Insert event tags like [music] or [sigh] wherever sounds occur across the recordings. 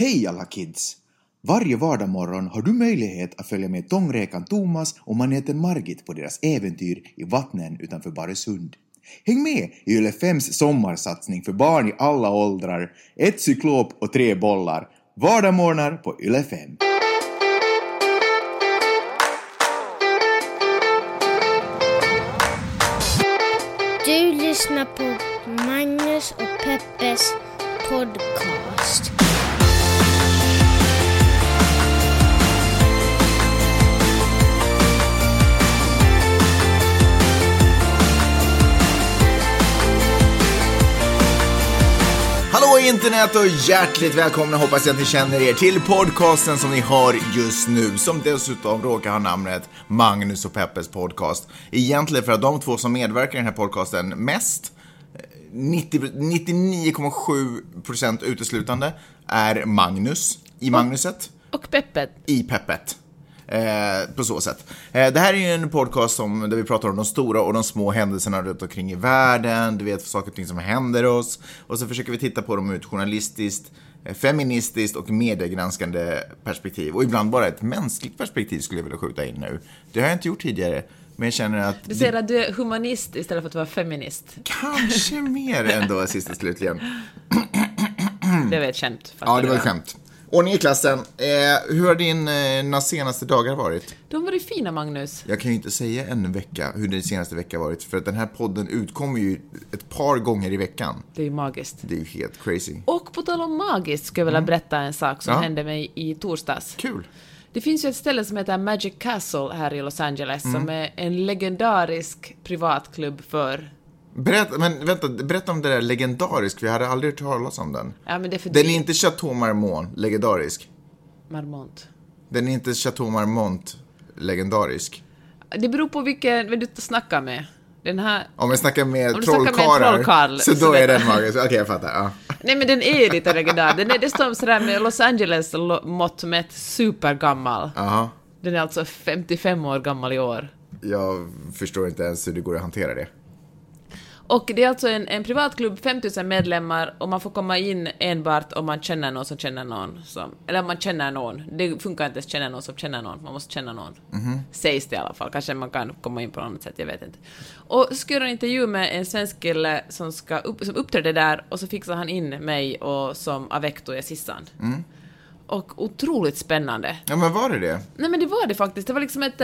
Hej alla kids! Varje vardagsmorgon har du möjlighet att följa med tångräkan Thomas och maneten Margit på deras äventyr i vattnen utanför Baresund. Häng med i Yle 5s sommarsatsning för barn i alla åldrar, ett cyklop och tre bollar, vardagsmorgnar på Yle 5. Du lyssnar på Magnus och Peppes podcast. Internet och hjärtligt välkomna hoppas jag att ni känner er till podcasten som ni har just nu, som dessutom råkar ha namnet Magnus och Peppes podcast. Egentligen för att de två som medverkar i den här podcasten mest, eh, 90 99,7% uteslutande, är Magnus i Magnuset, Och Peppe. i Peppet. Eh, på så sätt. Eh, det här är ju en podcast som, där vi pratar om de stora och de små händelserna runt omkring i världen, du vet saker och ting som händer oss. Och så försöker vi titta på dem ur ett journalistiskt, eh, feministiskt och mediegranskande perspektiv. Och ibland bara ett mänskligt perspektiv skulle jag vilja skjuta in nu. Det har jag inte gjort tidigare, men jag känner att... Du säger att du är humanist istället för att vara feminist. Kanske mer ändå, sist och slutligen. Det var ett skämt. Ja, det var ett skämt. Ordning i klassen. Eh, hur har dina senaste dagar varit? De var ju fina, Magnus. Jag kan ju inte säga en vecka hur din senaste vecka har varit, för att den här podden utkommer ju ett par gånger i veckan. Det är ju magiskt. Det är ju helt crazy. Och på tal om magiskt skulle jag vilja berätta en sak som Ja. hände mig i torsdags. Kul. Det finns ju ett ställe som heter Magic Castle här i Los Angeles som är en legendarisk privatklubb för... Berätta, men vänta, berätta om det där legendarisk, jag hade aldrig hört talas om den. Ja, men det är för Den är inte Chateau Marmont legendarisk. Marmont. Den är inte Chateau Marmont legendarisk. Det beror på vilken, vem du snackar med. Den här... Om jag snackar med trollkarlar, trollkarl, så så då är den magisk. Okej, jag fattar. Ja. Nej men den är lite legendar. Den är dessutom sådär med Los Angeles mått mätt supergammal. Jaha. Den är alltså 55 år gammal i år. Jag förstår inte ens hur det går att hantera det. Och det är alltså en, en privatklubb, 5000 medlemmar, och man får komma in enbart om man känner någon som känner någon som... Eller om man känner någon. Det funkar inte att känna någon som känner någon, man måste känna någon. Sägs det i alla fall. Kanske man kan komma in på något annat sätt, jag vet inte. Och så göra en intervju med en svensk kille som, ska upp, som uppträdde där, och så fixar han in mig och som Avecto är Sissan. Och otroligt spännande. Ja, men var det det? Nej men det var det faktiskt. Det var liksom ett...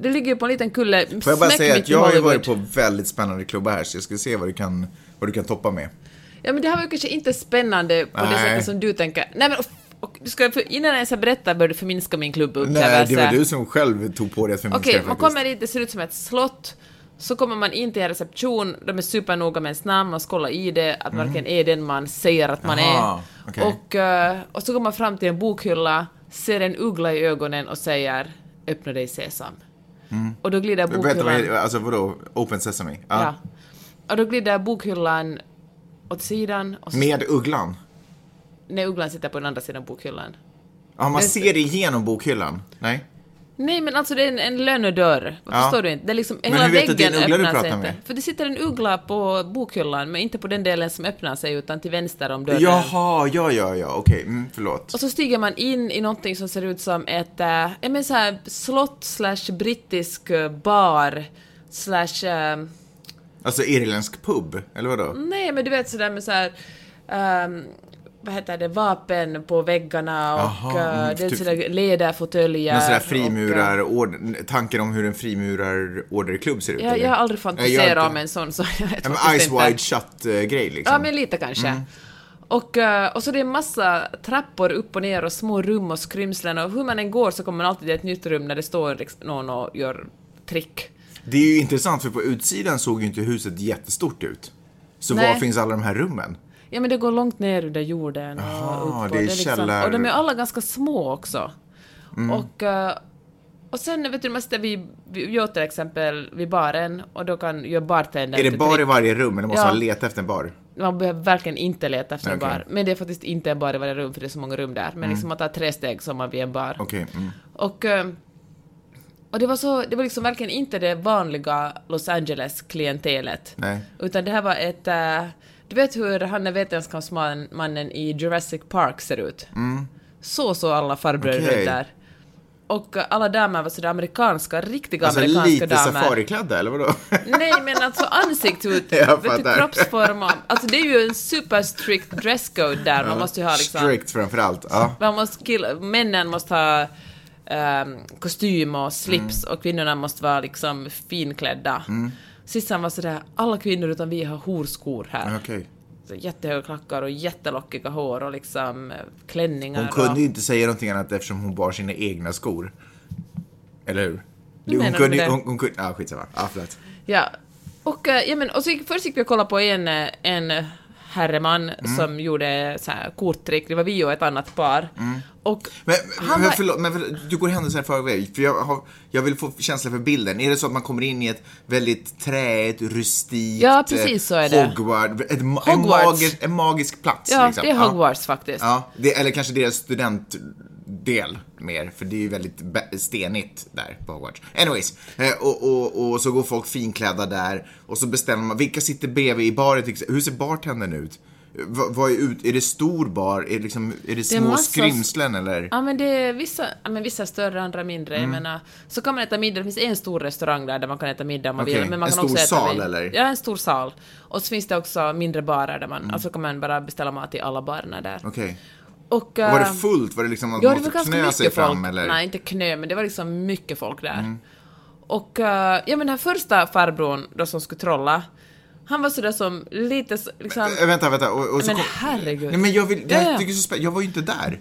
Det ligger ju på en liten kulle, Får jag bara smäck säga att jag har ju varit på väldigt spännande klubbar här, så jag ska se vad du kan, vad du kan toppa med. Ja men det här var ju kanske inte spännande på det Nej. sättet som du tänker. Nej men och, du ska, för, innan jag ens har berättat började du förminska min Nej, det klubbupplevelse. var du som själv tog på dig att förminska Okej, det man kommer dit, det ser ut som ett slott. Så kommer man in till en reception, de är supernoga med ens namn, man ska kolla i det, att man verkligen är den man säger att man Mm. Jaha, är. okej. Och, eh, och så går man fram till en bokhylla, ser en uggla i ögonen och säger ”Öppna dig sesam”. Och då glider Vänta, bokhyllan... vad alltså vadå? Open Sesame? Ja. Ja. Och då glider bokhyllan åt sidan och så, Med ugglan? när ugglan sitter på den andra sidan bokhyllan. Ja, man Det- ser det igenom bokhyllan? Nej? Nej men alltså det är en, en lönedörr. Vad Ja. Förstår du inte? Det är liksom, Men hela väggen uggla du öppnar sig pratar inte. med? För det sitter en uggla på bokhyllan, men inte på den delen som öppnar sig, utan till vänster om dörren. Jaha, ja, ja, ja, okej, mm, förlåt. Och så stiger man in i någonting som ser ut som ett, äh, menar så här, slott slash brittisk eh, bar slash, eh, Alltså irländsk pub, eller vadå? nej men du vet sådär med så här, ehm, vad heter det, vapen på väggarna och Jaha, uh, mm, typ- sådär läderfåtöljer. Någon sån där och, eh, frimurar, ord, tanken om hur en frimurarorderklubb ser ut? Jag, eller? jag har aldrig fantiserat om en sån, så [laughs] jag vet Ja, men faktiskt Eyes wide shut-grej liksom. Ja, men lite kanske. Och, eh, och så det är en massa trappor upp och ner och små rum och skrymslen och hur man än går så kommer man alltid till ett nytt rum när det står liksom någon och gör trick. Det är ju intressant, för på utsidan såg ju inte huset jättestort ut. Så Nej. var finns alla de här rummen? Ja men det går långt ner under jorden och Aha, upp. Och det är liksom, källar- Och de är alla ganska små också. Mm. Och, eh, och sen vet du, sitter vid, vid, jag till exempel vid baren och då kan göra bartendern Är det till bar i varje rum, eller måste Ja. man leta efter en bar? Man behöver verkligen inte leta efter en bar. Men det är faktiskt inte en bar i varje rum för det är så många rum där. Men liksom man tar tre steg som man vid en bar. Okej, mm. Och, eh, och det var så, det var liksom verkligen inte det vanliga Los Angeles-klientelet. Utan det här var ett, eh, Du vet hur han är vetenskapsmannen i Jurassic Park ser ut? Så så alla farbröder Mm. Okej. ut där. Och alla damer var sådär amerikanska, riktiga Alltså amerikanska lite damer. safariklädda, eller vadå? [laughs] Nej, men alltså ansikt ut, [laughs] Jag vet du, fattar. kroppsform och, Alltså det är ju en super strict dresscode där, man måste ju ha liksom... Strict framförallt. Ja. Man måste kill, männen måste ha ehm, kostym och slips och kvinnorna måste vara liksom finklädda. Mm. Sissan var sådär, alla kvinnor utan vi har horskor här. Så jättehöga klackar och jättelockiga hår och liksom eh, klänningar. Hon kunde och... ju inte säga någonting annat eftersom hon bar sina egna skor. Eller hur? Hon kunde, det? hon, hon kunde, ja skitsamma. Ja, förlåt. Ja. Och, eh, ja, men, och så gick, först gick vi och kollade på en, eh, en herreman Mm. som gjorde så här korttrick. Det var vi och ett annat par. Och Men, han men, var... förlåt, men förlåt, du går händelserna i förväg. För jag, har, jag vill få känsla för bilden. Är det så att man kommer in i ett väldigt träigt, rustikt Ja, precis så är det. Hogwarts, ett, ma- En, Hogwarts. magisk, en magisk plats. Ja, liksom. det är Hogwarts faktiskt. Ja, det, eller kanske deras studentdel mer, för det är ju väldigt stenigt där på Hogwarts. Anyways, eh, och, och, och så går folk finklädda där och så bestämmer man, vilka sitter bredvid i baren? Hur ser bartendern ut? Vad, är, ut, är det stor bar? Är det, liksom, är det små massa- skrymslen eller? Ja men det är vissa, ja, men vissa större, andra mindre. Mm. Jag menar, så kan man äta middag, det finns en stor restaurang där, där man kan äta middag om man Okej, vill. Men man en kan stor också äta sal, vid- eller? Ja, en stor sal. Och så finns det också mindre barer där man, Mm. alltså kan man bara beställa mat i alla barerna där. Okej. Och, Och var det eh, fullt? Var det liksom att man det måste knö sig fram folk. eller? Mm. Nej, inte knö, men det var liksom mycket folk där. Och eh, ja, men den här första farbrorn då som skulle trolla, han var sådär som lite så- liksom... Äh, vänta, vänta. Och, och men kom... herregud. Nej men jag vill, Ja, ja. tycker jag är så spännande. Jag var ju inte där.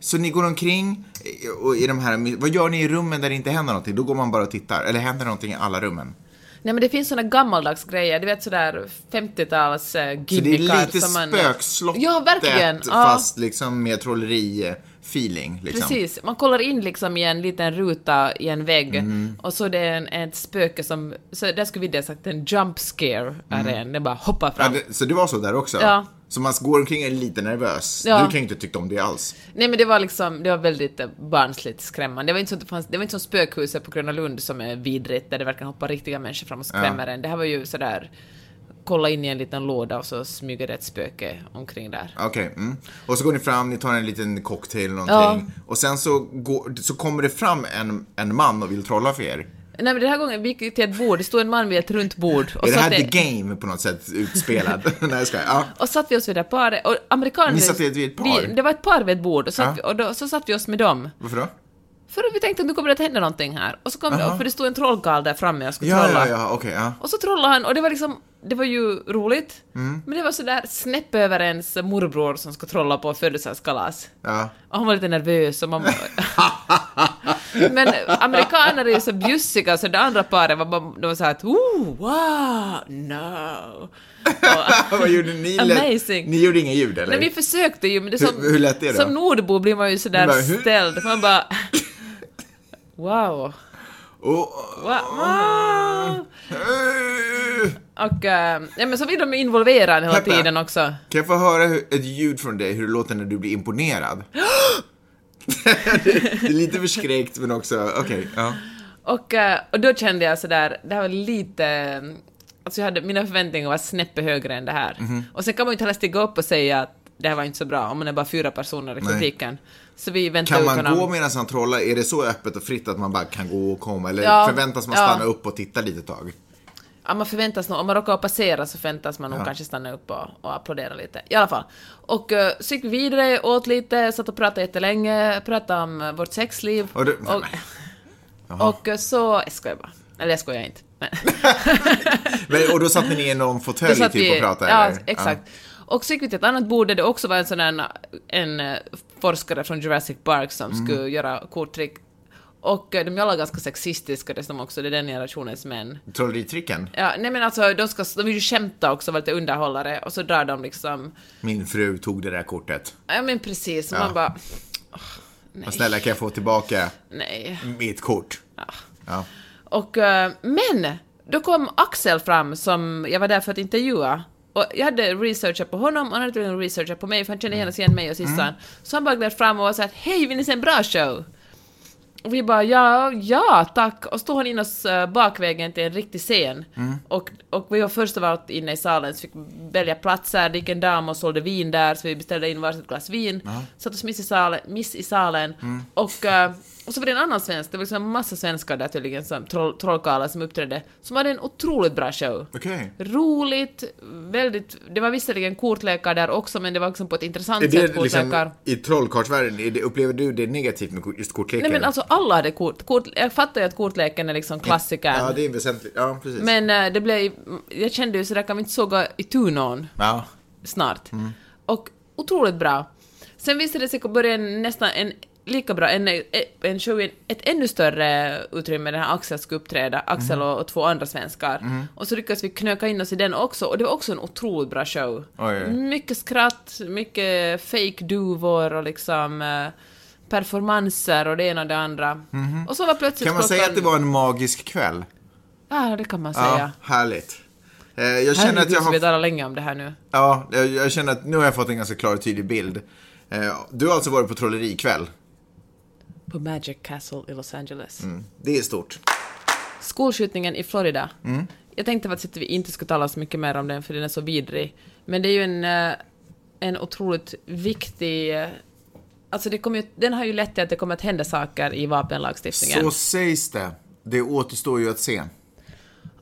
Så ni går omkring eh, och i de här, vad gör ni i rummen där det inte händer någonting? Då går man bara och tittar. Eller händer någonting i alla rummen? Nej men det finns såna gammaldags grejer, du vet sådär 50-tals uh, Så det är lite man... spökslottet Ja, verkligen. Ja. fast liksom med trolleri-feeling. Liksom. Precis, man kollar in liksom i en liten ruta i en vägg Mm. och så det är en, ett spöke som, så där skulle vi det sagt en jump scare är det en, det bara hoppar Mm. Ja, fram. det, så det var så där också? Ja. Så man går omkring och är lite nervös? Ja. Du kan ju inte tycka om det alls. Nej men det var liksom, det var väldigt barnsligt skrämmande. Det var inte så det fanns, det var inte som spökhuset på Gröna Lund som är vidrigt, där det verkligen hoppar riktiga människor fram och skrämmer en. Det här var ju sådär, kolla in i en liten låda och så smyger det ett spöke omkring där. Okej. mm. Och så går ni fram, ni tar en liten cocktail eller någonting. Och sen så, går, så kommer det fram en, en man och vill trolla för er. Nej men den här gången, vi gick till ett bord, det stod en man vid ett runt bord. Och är det här satt the game på något sätt utspelad? [laughs] Nej, jag. Ja. Och satt vi oss vid det paret, och amerikaner... Ni satt vid ett par? Vi, det var ett par vid ett bord, och, satt Ja. vi, och då, så satt vi oss med dem. Varför då? För vi tänkte att nu kommer det att hända någonting här. Och så kom det, för det stod en trollkarl där framme och skulle Ja, trolla. ja, ja, okej, ja. Och så trollade han, och det var liksom, det var ju roligt. Mm. Men det var sådär snäpp över ens morbror som ska trolla på födelsedagskalas. ja. Och han var lite nervös och man... [laughs] Men amerikaner är ju så bjussiga så det andra paret var bara, de var såhär att oh, wow, no. Och, [laughs] Vad gjorde ni? Amazing. Ni gjorde inga ljud, eller? Nej, vi försökte ju, men det som, Hur- hur lät det då? som nordbo blir man ju sådär bara, ställd. Man bara... [laughs] Wow. Och, Wow. wow. Och, äh, ja, men så vill de involvera en hela Peppe. tiden också. Kan jag få höra hur, ett ljud från dig, hur det låter när du blir imponerad? [gasps] det är lite förskräckt, men också, okej, ja. Och, äh, och då kände jag sådär, det här var lite... Alltså jag hade, mina förväntningar var snäppet högre än det här. Mhm. Och sen kan man ju inte heller stiga upp och säga att det här var inte så bra, om man är bara fyra personer i publiken. Så vi väntade Kan ut man honom. gå medan han trollar? Är det så öppet och fritt att man bara kan gå och komma? Eller Ja, förväntas man ja. stanna upp och titta lite tag? Ja, man förväntas nog, om man råkar passera så förväntas man nog kanske stanna upp och, och applådera lite. I alla fall. Och uh, så gick vi vidare, åt lite, satt och pratade jättelänge, pratade om eh, vårt sexliv. Och du- och, och eh, så, jag skojar bara. Eller jag skojar inte. Men, [laughs] Men, och då satt ni i någon fåtölj typ vi- och pratade? Ja, eller? exakt. Och så gick vi till ett annat bord där det också var en sån där, en eh, forskare från Jurassic Park som Mm. skulle göra korttrick. Och eh, de är alla ganska sexistiska dessutom också, det är den generationens män. Ja. Trolleritricken? Ja, nej men alltså, de, ska, de vill ju skämta också, vara lite underhållare, och så drar de liksom... Min fru tog det där kortet. Ja men precis, Ja. man bara... Och snälla kan jag få tillbaka Nej. mitt kort? Ja. Och, eh, men, då kom Axel fram som jag var där för att intervjua. Och jag hade researchat på honom och han hade researchat på mig för han kände gärna igen mig och Sissan. Så han bara gled fram och sa att hej, vill ni se en bra show? Och vi bara ja, ja tack. Och så stod han in oss eh, bakvägen till en riktig scen. Och, och vi var först av allt inne i salen så fick välja platser. Det gick en dam och sålde vin där så vi beställde in varsitt glas vin. Satt oss miss i salen. Miss i salen. Och, eh, och så var det en annan svensk, det var liksom en massa svenskar där tydligen, som troll, trollkarlar som uppträdde, som hade en otroligt bra show. Okej. Roligt, väldigt, det var visserligen kortlekar där också men det var liksom på ett intressant Är sätt det liksom, kortlekar. i trollkarlsvärlden, upplever du det negativt med just kortlekar? Nej men alltså alla hade kort, kort jag fattar ju att kortleken är liksom klassikern. Ja, det är väsentligt. Ja, precis. Men eh, det blev, jag kände ju sådär, kan vi inte såga itu någon Ja. snart? Och otroligt bra. Sen visade det sig att börja en, nästan en lika bra, en, en show i ett ännu större utrymme där Axel skulle uppträda, Axel och, och två andra svenskar. Och så lyckades vi knöka in oss i den också, och det var också en otroligt bra show. Oj. Mycket skratt, mycket fake duvor och liksom eh, performanser och det ena och det andra. Och så var plötsligt Kan man säga klockan- att det var en magisk kväll? Ja, det kan man Ja, säga. härligt. Eh, Jag känner att Herregud, jag har... talar länge om det här nu. Ja, jag, jag känner att nu har jag fått en ganska klar och tydlig bild. Eh, Du har alltså varit på trollerikväll. På Magic Castle i Los Angeles. Det är stort. Skolskjutningen i Florida. Mm. Jag tänkte faktiskt att vi inte skulle tala så mycket mer om den för den är så vidrig. Men det är ju en, eh, en otroligt viktig... eh, Alltså det kommer ju, den har ju lett till att det kommer att hända saker i vapenlagstiftningen. Så sägs det. Det återstår ju att se.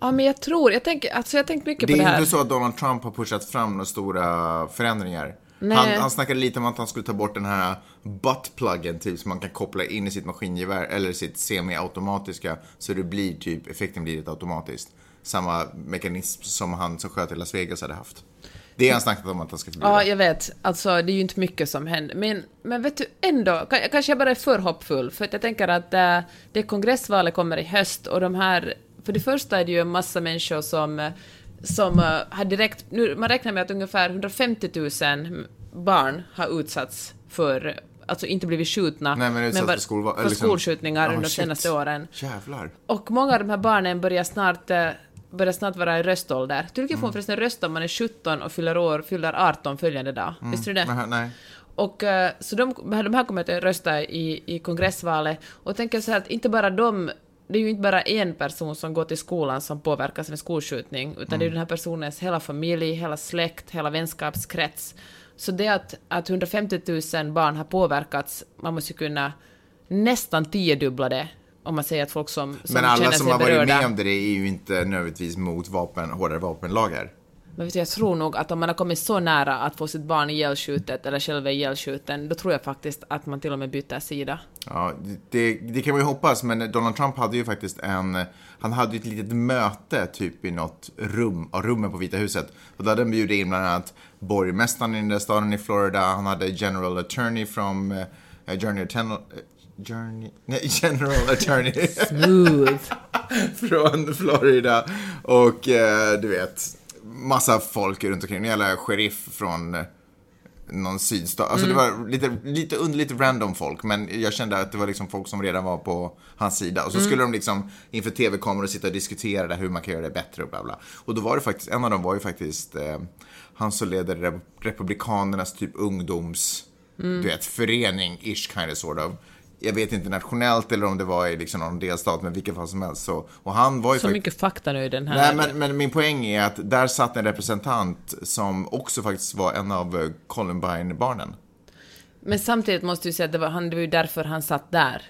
Ja, men jag tror, jag tänker, alltså jag tänkt mycket Det på det är här. inte så att Donald Trump har pushat fram några stora förändringar. Nej. Han, han snackade lite om att han skulle ta bort den här buttpluggen typ som man kan koppla in i sitt maskingevär eller sitt semi-automatiska så det blir typ, effekten blir ett automatiskt. Samma mekanism som han som sköt i Las Vegas hade haft. Det är han snackat om att han ska förbjuda. Ja, jag vet. Alltså, det är ju inte mycket som händer. Men, men vet du, ändå, kanske jag bara är för hoppfull, för att jag tänker att äh, det kongressvalet kommer i höst och de här... För det första är det ju en massa människor som, som äh, har direkt... Nu, man räknar med att ungefär 150 000 barn har utsatts för alltså inte blivit skjutna, Nej, men bara- för skolva- för liksom- skolskjutningar Ja, under de senaste åren. Jävlar. Och många av de här barnen börjar snart, eh, börjar snart vara i röstålder. Mm. får man förresten rösta om man är 17 och fyller år, fyller 18 följande dag. Visste du det? Nej, nej. Och eh, så de, de här kommer att rösta i, i kongressvalet. Och tänker så här att inte bara de, det är ju inte bara en person som går till skolan som påverkas av en skolskjutning, utan Mm. det är ju den här personens hela familj, hela släkt, hela vänskapskrets. Så det att, att 150 000 barn har påverkats, man måste ju kunna nästan tiodubbla det, om man säger att folk som, som Men alla som har varit berörda. med om det är ju inte nödvändigtvis mot vapen, hårdare vapenlagar. Men vet du, jag tror nog att om man har kommit så nära att få sitt barn ihjälskjutet eller själv är ihjälskjuten, då tror jag faktiskt att man till och med byter sida. Ja, det, det kan man ju hoppas, men Donald Trump hade ju faktiskt en... Han hade ju ett litet möte typ i något rum, av rummen på Vita huset. Och då hade han bjudit in bland annat borgmästaren i den där staden i Florida, han hade general attorney from uh, Journey Attendant... Journey... [laughs] Nej, general attorney Smooth. [laughs] från Florida. Och eh, du vet, massa folk runt omkring. En jävla sheriff från eh, någon sydstat. Alltså det var lite, lite underligt random folk, men jag kände att det var liksom folk som redan var på hans sida. Och så skulle de liksom inför tv-kameror sitta och diskutera hur man kan göra det bättre och bla bla. Och då var det faktiskt, en av dem var ju faktiskt eh, han som leder Rep- Republikanernas typ ungdoms, du vet, förening, ish kind of sort of. Jag vet inte nationellt eller om det var i liksom någon delstat, men vilket fall som helst. Så, och han var ju Så mycket fakta nu i den här. Nej, men, men min poäng är att där satt en representant som också faktiskt var en av eh, Columbine-barnen. Men samtidigt måste du säga att det var, han, det var ju därför han satt där.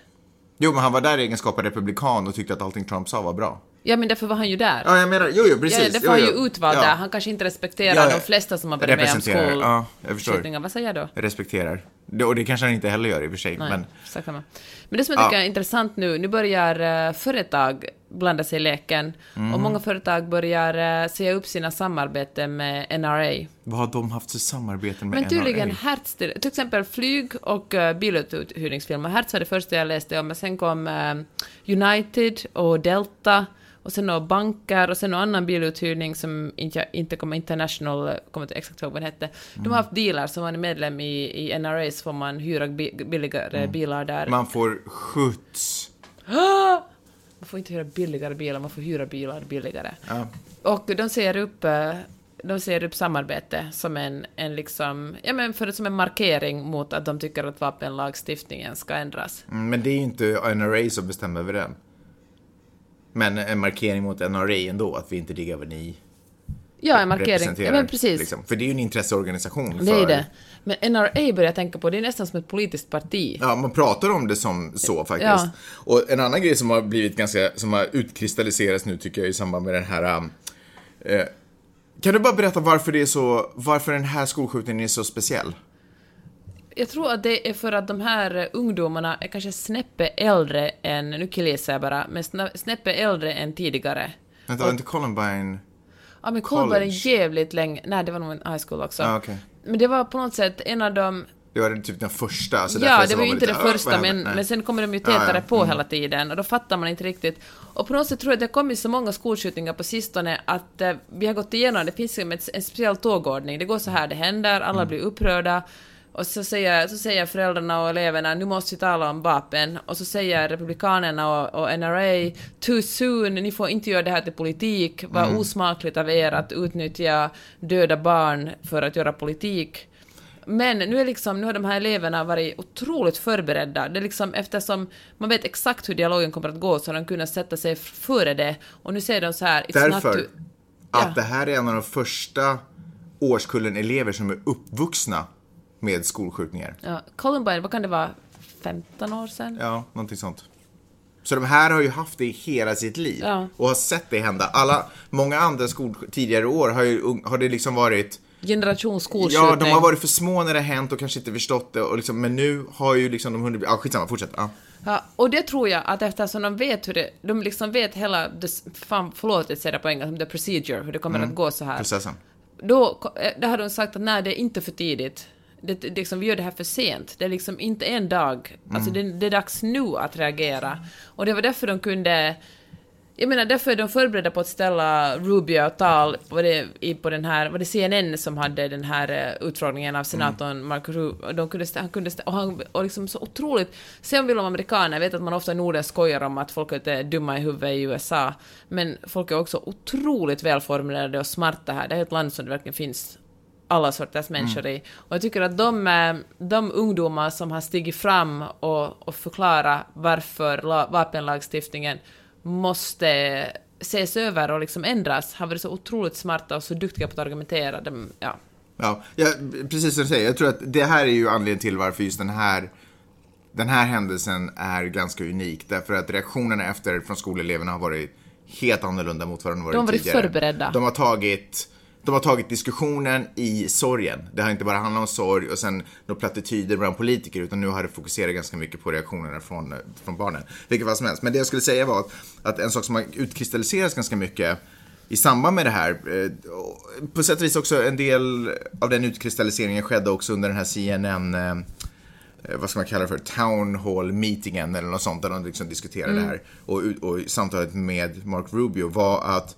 Jo, men han var där i egenskap av republikan och tyckte att allting Trump sa var bra. Ja, men därför var han ju där. Ja, jag menar, jo, jo, precis. ja, därför jo, var jo. han ju utvald Ja. där. Han kanske inte respekterar Ja, de flesta som har varit med om Representerar, ja, jag förstår. skolskjutningar. Vad säger jag då? Jag respekterar. Det, och det kanske han inte heller gör i och för sig. Nej, Men, kan man. Men det som jag Ja. tycker är intressant nu, nu börjar eh, företag blanda sig i leken Mm. och många företag börjar uh, säga upp sina samarbeten med NRA. vad har de haft för samarbeten med Men tydligen NRA? Hertz, till exempel flyg och uh, biluthyrningsfirmor. Hertz var det första jag läste om, men sen kom eh, United och Delta och sen några banker och sen någon annan biluthyrning som inte, inte kommer International, kommer inte exakt ihåg vad den hette. De Mm. har haft dealar, som man är medlem i, i NRA så får man hyra bi, billigare Mm. bilar där. Man får skjuts. Man får inte hyra billigare bilar, man får hyra bilar billigare. Ja. Och de säger upp, eh, de ser upp samarbete som en, en liksom, ja men för, som en markering mot att de tycker att vapenlagstiftningen ska ändras. Mm, Men det är ju inte NRA som bestämmer över den. Men en markering mot NRA ändå, att vi inte diggar vad ni Ja, en markering. Ja, men precis. Liksom. För det är ju en intresseorganisation. Det är för, det. Men NRA börjar jag tänka på, det är nästan som ett politiskt parti. Ja, man pratar om det som så faktiskt. Ja. Och en annan grej som har blivit ganska, som har utkristalliserats nu tycker jag i samband med den här um, eh, Kan du bara berätta varför det är så, varför den här skolskjutningen är så speciell? Jag tror att det är för att de här ungdomarna är kanske snäppe äldre än, nu killgissar jag bara, men snäppe äldre än tidigare. Vänta, var inte Columbine... Ja men Columbine är jävligt länge, nej det var nog en high school också. Ja, okej. Men det var på något sätt en av de Det var typ den första. Så ja, det var ju inte lite, det "Ah, första, men, händer?" Nej. men sen kommer de ju Ja, ja. tätare på Mm. hela tiden och då fattar man inte riktigt. Och på något sätt tror jag att det har kommit så många skolskjutningar på sistone att eh, vi har gått igenom, det finns ju en speciell tågordning. Det går så här, det händer, alla Mm. blir upprörda. Och så säger, så säger föräldrarna och eleverna nu måste vi tala om vapen. Och så säger republikanerna och, och NRA too soon, ni får inte göra det här till politik. Vad Mm. osmakligt av er att utnyttja döda barn för att göra politik. Men nu, är liksom, nu har de här eleverna varit otroligt förberedda. Det är liksom, eftersom man vet exakt hur dialogen kommer att gå så har de kunnat sätta sig före det. Och nu säger de så här... "It's not Därför to-" att Ja. det här är en av de första årskullen elever som är uppvuxna med skolskjutningar. Ja, Columbine, vad kan det vara? 15 år sedan? Ja, någonting sånt. Så de här har ju haft det i hela sitt liv Ja. och har sett det hända. Alla, många andra skol, tidigare år har, ju, har det liksom varit Generation skolskjutning. Ja, de har varit för små när det har hänt och kanske inte förstått det. Och liksom, men nu har ju liksom de hunnit... Ja, skitsamma, fortsätt. Ja. Ja, och det tror jag att eftersom de vet hur det... De liksom vet hela... Fan, förlåt att säga det på engelska, the procedure, hur det kommer att gå så här. Processen. Då, eh, då har de sagt att nej, det är inte för tidigt. Det, det, liksom, vi gör det här för sent. Det är liksom inte en dag. Alltså det, det är dags nu att reagera. Och det var därför de kunde... Jag menar, därför är de förberedda på att ställa Rubio och tal på, det, i, på den här... Var det CNN som hade den här eh, utfrågningen av senatorn Marco Rubio? De kunde, han kunde och, han, och liksom så otroligt... Sen vill de amerikaner, jag vet att man ofta i Norden skojar om att folk är lite dumma i huvudet i USA, men folk är också otroligt välformulerade och smarta här. Det är ett land som det verkligen finns alla sorters människor i. Och jag tycker att de, eh, de ungdomar som har stigit fram och, och förklarat varför la, vapenlagstiftningen måste ses över och liksom ändras har varit så otroligt smarta och så duktiga på att argumentera. De, ja. Ja, ja, precis som du säger. Jag tror att det här är ju anledningen till varför just den här den här händelsen är ganska unik. Därför att reaktionerna efter från skoleleverna har varit helt annorlunda mot vad de varit De har varit tidigare. förberedda. De har tagit de har tagit diskussionen i sorgen. Det har inte bara handlat om sorg och sen några plattityder bland politiker, utan nu har det fokuserat ganska mycket på reaktionerna från, från barnen. Vilket fall som helst. Men det jag skulle säga var att, att en sak som har utkristalliserats ganska mycket i samband med det här, eh, på sätt och vis också en del av den utkristalliseringen skedde också under den här CNN eh, eh, vad ska man kalla det för, town hall meetingen eller något sånt där de liksom diskuterade Mm. det här. Och, och samtalet med Mark Rubio var att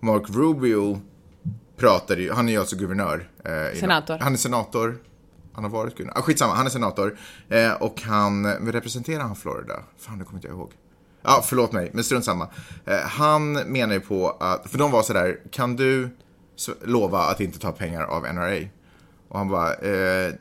Mark Rubio pratade ju, han är ju alltså guvernör. Eh, Senator. Han är senator. Han har varit guvernör. Ah, skitsamma, han är senator. Eh, och han, representerar han Florida? Fan, det kommer inte jag ihåg. Ja, förlåt mig, men strunt samma. Eh, han menar ju på att, för de var sådär, kan du lova att inte ta pengar av NRA? Och han bara, eh,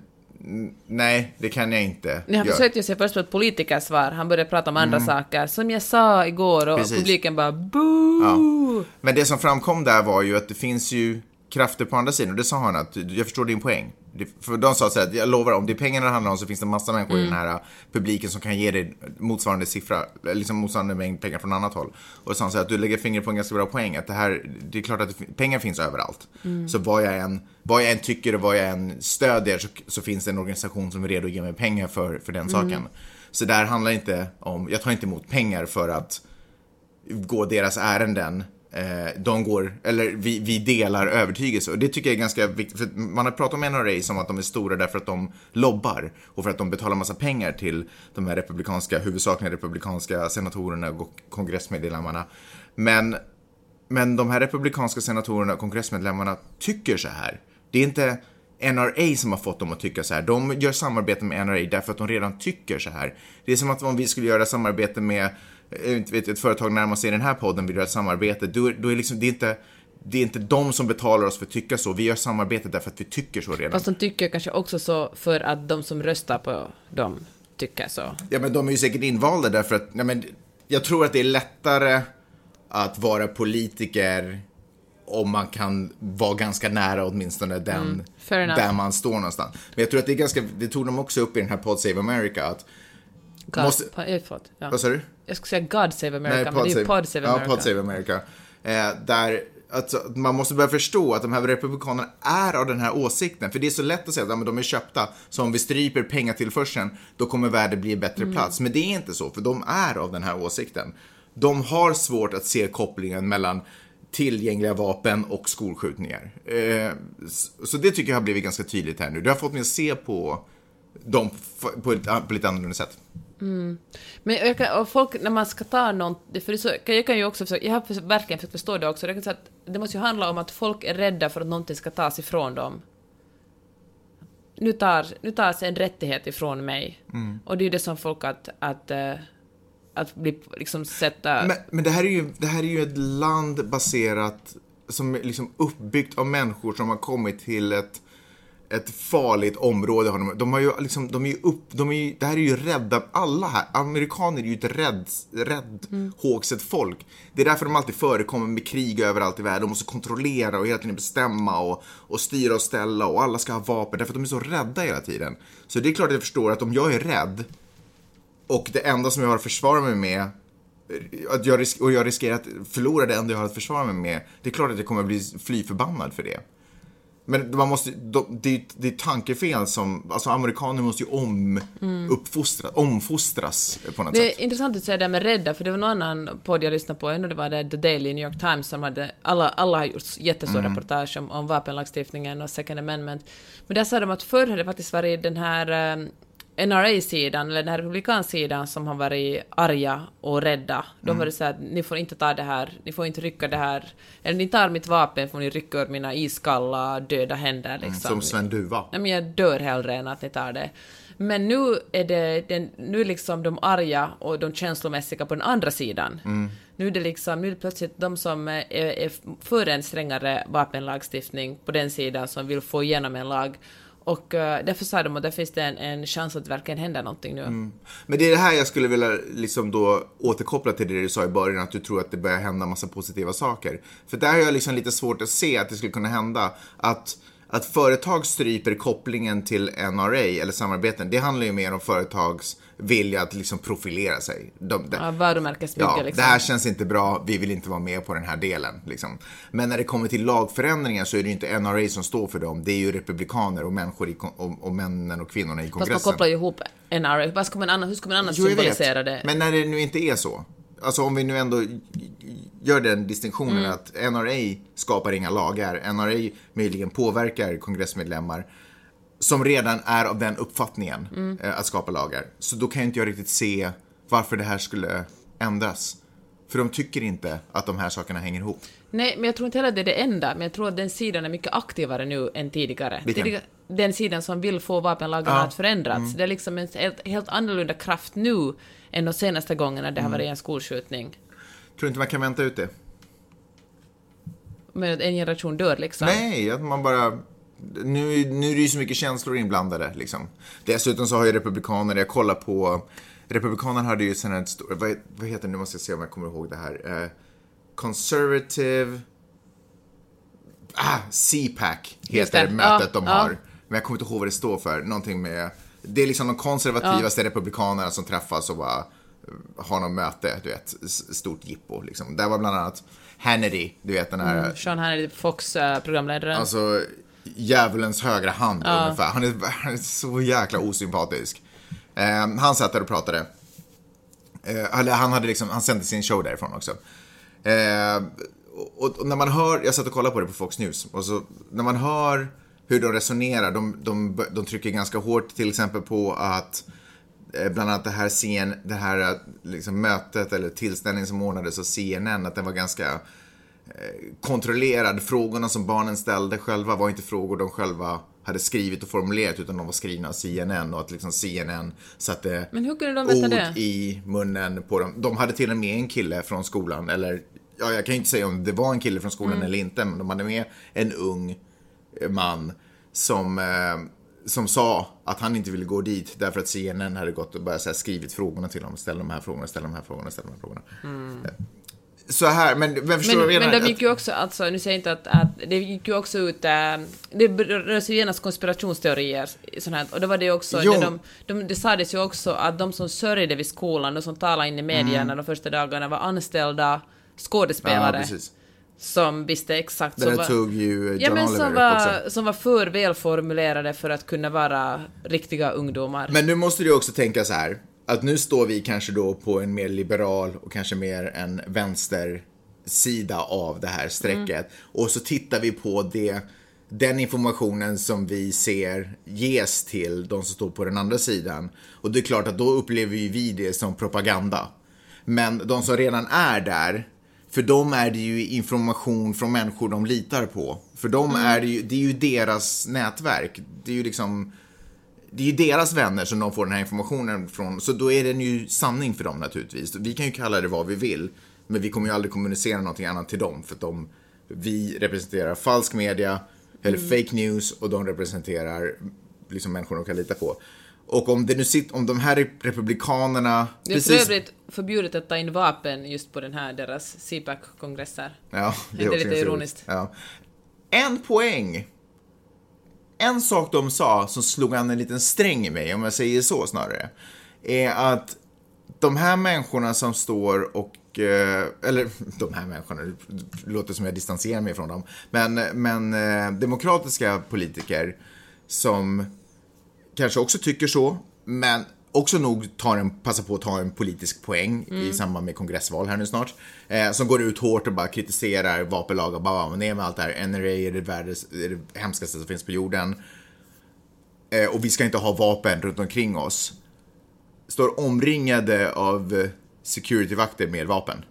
nej, det kan jag inte Han göra. försökte ju sig först på ett politikersvar, han började prata om andra saker. Som jag sa igår och Precis. publiken bara boo! Men det som framkom där var ju att det finns ju krafter på andra sidan. Och det sa han att, jag förstår din poäng. För de sa så här, att jag lovar, om det är pengarna det handlar om så finns det massa människor i den här uh, publiken som kan ge dig motsvarande siffra, liksom motsvarande mängd pengar från annat håll. Och sa så här, att du lägger fingret på en ganska bra poäng, att det här, det är klart att det, pengar finns överallt. Så vad jag, än, vad jag än tycker och vad jag än stödjer så, så finns det en organisation som är redo att ge mig pengar för, för den saken. Så där handlar inte om, jag tar inte emot pengar för att gå deras ärenden. Eh, de går, eller vi, vi delar övertygelse. Och det tycker jag är ganska viktigt. För man har pratat om NRA som att de är stora därför att de lobbar. Och för att de betalar massa pengar till de här republikanska, huvudsakligen republikanska senatorerna och kongressmedlemmarna. Men, men de här republikanska senatorerna och kongressmedlemmarna tycker så här. Det är inte NRA som har fått dem att tycka så här. De gör samarbete med NRA därför att de redan tycker så här. Det är som att om vi skulle göra samarbete med eh, inte vet, ett företag närmast i den här podden vill göra ett samarbete, då, då är liksom, det är inte det är inte de som betalar oss för att tycka så. Vi gör samarbetet därför att vi tycker så redan. Fast de tycker kanske också så för att de som röstar på dem tycker så. Ja, men de är ju säkert invalda därför att, ja, men jag tror att det är lättare att vara politiker om man kan vara ganska nära åtminstone den, Mm, där man står någonstans. Men jag tror att det är ganska, det tog de också upp i den här Pod Save America, att, God, Måste- pa, eh, förlåt, ja. vad sa du? Jag skulle säga God Save America, men det är ju Pod Save America. Ja, Pod Save America. Eh, där alltså, man måste börja förstå att de här republikanerna är av den här åsikten. För det är så lätt att säga att ja, men de är köpta, så om vi stryper pengatillförseln, då kommer världen bli en bättre Mm. plats. Men det är inte så, för de är av den här åsikten. De har svårt att se kopplingen mellan tillgängliga vapen och skolskjutningar. Eh, så- det tycker jag har blivit ganska tydligt här nu. Det har fått mig att se på dem på ett, på lite annorlunda sätt. Men jag kan, och folk, när man ska ta något, för det så, jag kan ju också försöka, jag har verkligen försökt förstå det också, säga att det måste ju handla om att folk är rädda för att någonting ska tas ifrån dem. Nu tar, nu tas en rättighet ifrån mig. Mm. Och det är ju det som folk att, att, eh, att bli, liksom sätta... Men, men det, här är ju, det här är ju ett land baserat, som är liksom uppbyggt av människor som har kommit till ett, ett farligt område. Har de, de har ju liksom, de är ju upp, de är ju, det här är ju rädda, alla här, amerikaner är ju ett rädd, rädd hågset folk. Det är därför de alltid förekommer med krig överallt i världen. De måste kontrollera och hela tiden bestämma och, och styra och ställa och alla ska ha vapen. Därför att de är så rädda hela tiden. Så det är klart att jag förstår att om jag är rädd och det enda som jag har att försvara mig med att jag och jag riskerar att förlora det enda jag har att försvara mig med. Det är klart att jag kommer bli fly förbannad för det. Men man måste, de- det, är- det är tankefel som, alltså amerikaner måste ju om, uppfostra, omfostras på något Det sätt. är intressant att säga det med rädda, för det var någon annan podd jag lyssnade på, ändå det var det The Daily New York Times som hade, alla, alla har gjort jättestora Mm. reportage om, om vapenlagstiftningen och second amendment. Men där sa de att förr hade det faktiskt varit den här eh, NRA-sidan, eller den här republikansidan som har varit arga och rädda. De Mm. var det så här, ni får inte ta det här, ni får inte rycka det här, eller ni tar mitt vapen får ni rycka ur mina iskalla döda händer liksom. Som Sven Duva. Nej, men jag dör hellre än att ni tar det. Men nu är det den, nu liksom de arga och de känslomässiga på den andra sidan. Nu är det liksom, nu är det plötsligt de som är, är för en strängare vapenlagstiftning på den sidan som vill få igenom en lag. Och eh, därför sa de att där finns det en, en chans att det verkligen händer någonting nu. Mm. Men det är det här jag skulle vilja liksom då återkoppla till det du sa i början, att du tror att det börjar hända massa positiva saker. För där har jag liksom lite svårt att se att det skulle kunna hända. Att, att företag stryper kopplingen till NRA eller samarbeten, det handlar ju mer om företags vilja att liksom profilera sig. De, de, Ja, varumärkesbygge Ja, liksom. det här känns inte bra, vi vill inte vara med på den här delen. Liksom. Men när det kommer till lagförändringar så är det ju inte NRA som står för dem, det är ju republikaner och människor i, och, och männen och kvinnorna i Fast man kongressen. kopplar ju ihop NRA. Vad ska man annars, hur ska man annars Jo, symbolisera det? Men när det nu inte är så. Alltså om vi nu ändå gör den distinktionen Mm. att NRA skapar inga lagar. NRA möjligen påverkar kongressmedlemmar som redan är av den uppfattningen Mm. eh, att skapa lagar. Så då kan jag inte jag riktigt se varför det här skulle ändras. För de tycker inte att de här sakerna hänger ihop. Nej, men jag tror inte heller det är det enda, men jag tror att den sidan är mycket aktivare nu än tidigare. Tidigare den sidan som vill få vapenlagarna Ja. Mm. att förändras. Det är liksom en helt, helt annorlunda kraft nu än de senaste gångerna det har Mm. varit en skolskjutning. Tror inte man kan vänta ut det? Men en generation dör liksom. Nej, att man bara... Nu, nu är det ju så mycket känslor inblandade. Liksom. Dessutom så har ju republikaner, jag kollar på... Republikanerna hade ju sen ett stort... Vad, vad heter det? Nu måste jag se om jag kommer ihåg det här. Eh, conservative... Ah, CPAC heter det. mötet Ja, de ja. har. Men jag kommer inte ihåg vad det står för. Någonting med... Det är liksom de konservativaste republikanerna som träffas och bara eh, har något möte, du vet, stort jippo liksom. Där var bland annat Hannity, du vet den här Sean Hannity, Fox-programledaren. Alltså, djävulens högra hand ungefär. Han är, han är så jäkla osympatisk. Eh, han satt där och pratade. Eh, han, hade liksom, han sände sin show därifrån också. Eh, och, och när man hör, jag satt och kollade på det på Fox News, och så när man hör hur de resonerar, de, de, de trycker ganska hårt till exempel på att eh, bland annat det här, CN, det här eh, liksom, mötet eller tillställningen som ordnades av CNN, att den var ganska kontrollerad. Frågorna som barnen ställde själva var inte frågor de själva hade skrivit och formulerat utan de var skrivna av CNN och att liksom CNN satte Men hur kunde de veta ord det? i munnen på dem. De hade till och med en kille från skolan, eller ja, jag kan ju inte säga om det var en kille från skolan eller inte, men de hade med en ung eh, man som, eh, som sa att han inte ville gå dit därför att CNN hade gått och bara så här skrivit frågorna till honom. Ställ de här frågorna, ställ de här frågorna, ställ de här frågorna. Eh, Så här, men vem förstår Men, jag men menar? de gick ju också, alltså nu säger jag inte att, att det gick ju också ut, äh, det rör sig genast konspirationsteorier sånt här, och då var det ju också, Jo. när de, de, det sades ju också att de som sörjde vid skolan, de som talade in i medierna de första dagarna var anställda skådespelare Mm. Ja, precis. Som visste exakt där var, tog ju John ja, men Oliver som var, också. som var för välformulerade för att kunna vara riktiga ungdomar. Men nu måste du också tänka så här, att nu står vi kanske då på en mer liberal och kanske mer en vänstersida av det här strecket. Och så tittar vi på det, den informationen som vi ser ges till de som står på den andra sidan. Och det är klart att då upplever ju vi det som propaganda. Men de som redan är där, för dem är det ju information från människor de litar på. För dem är det ju, det är ju deras nätverk. Det är ju liksom, det är ju deras vänner som de får den här informationen från, så då är den ju sanning för dem naturligtvis. Vi kan ju kalla det vad vi vill, men vi kommer ju aldrig kommunicera någonting annat till dem, för att de, vi representerar falsk media, eller fake news, och de representerar liksom människor de kan lita på. Och om det nu sitter, om de här republikanerna... det är för övrigt förbjudet att ta in vapen just på den här deras CPAC-kongresser. Ja, det Det är är också lite ironiskt. Ja. En poäng. En sak de sa som slog an en liten sträng i mig, om jag säger så snarare, är att de här människorna som står och eh, eller [laughs] de här människorna, det låter som jag distanserar mig från dem, men, men eh, demokratiska politiker som kanske också tycker så, men också nog tar en, passar på att ta en politisk poäng i samband med kongressval här nu snart. Eh, som går ut hårt och bara kritiserar vapenlag och bara bara, ner med allt det här. NRA är det, världens, är det hemskaste som finns på jorden. Eh, och vi ska inte ha vapen runt omkring oss. Står omringade av eh, securityvakter med vapen.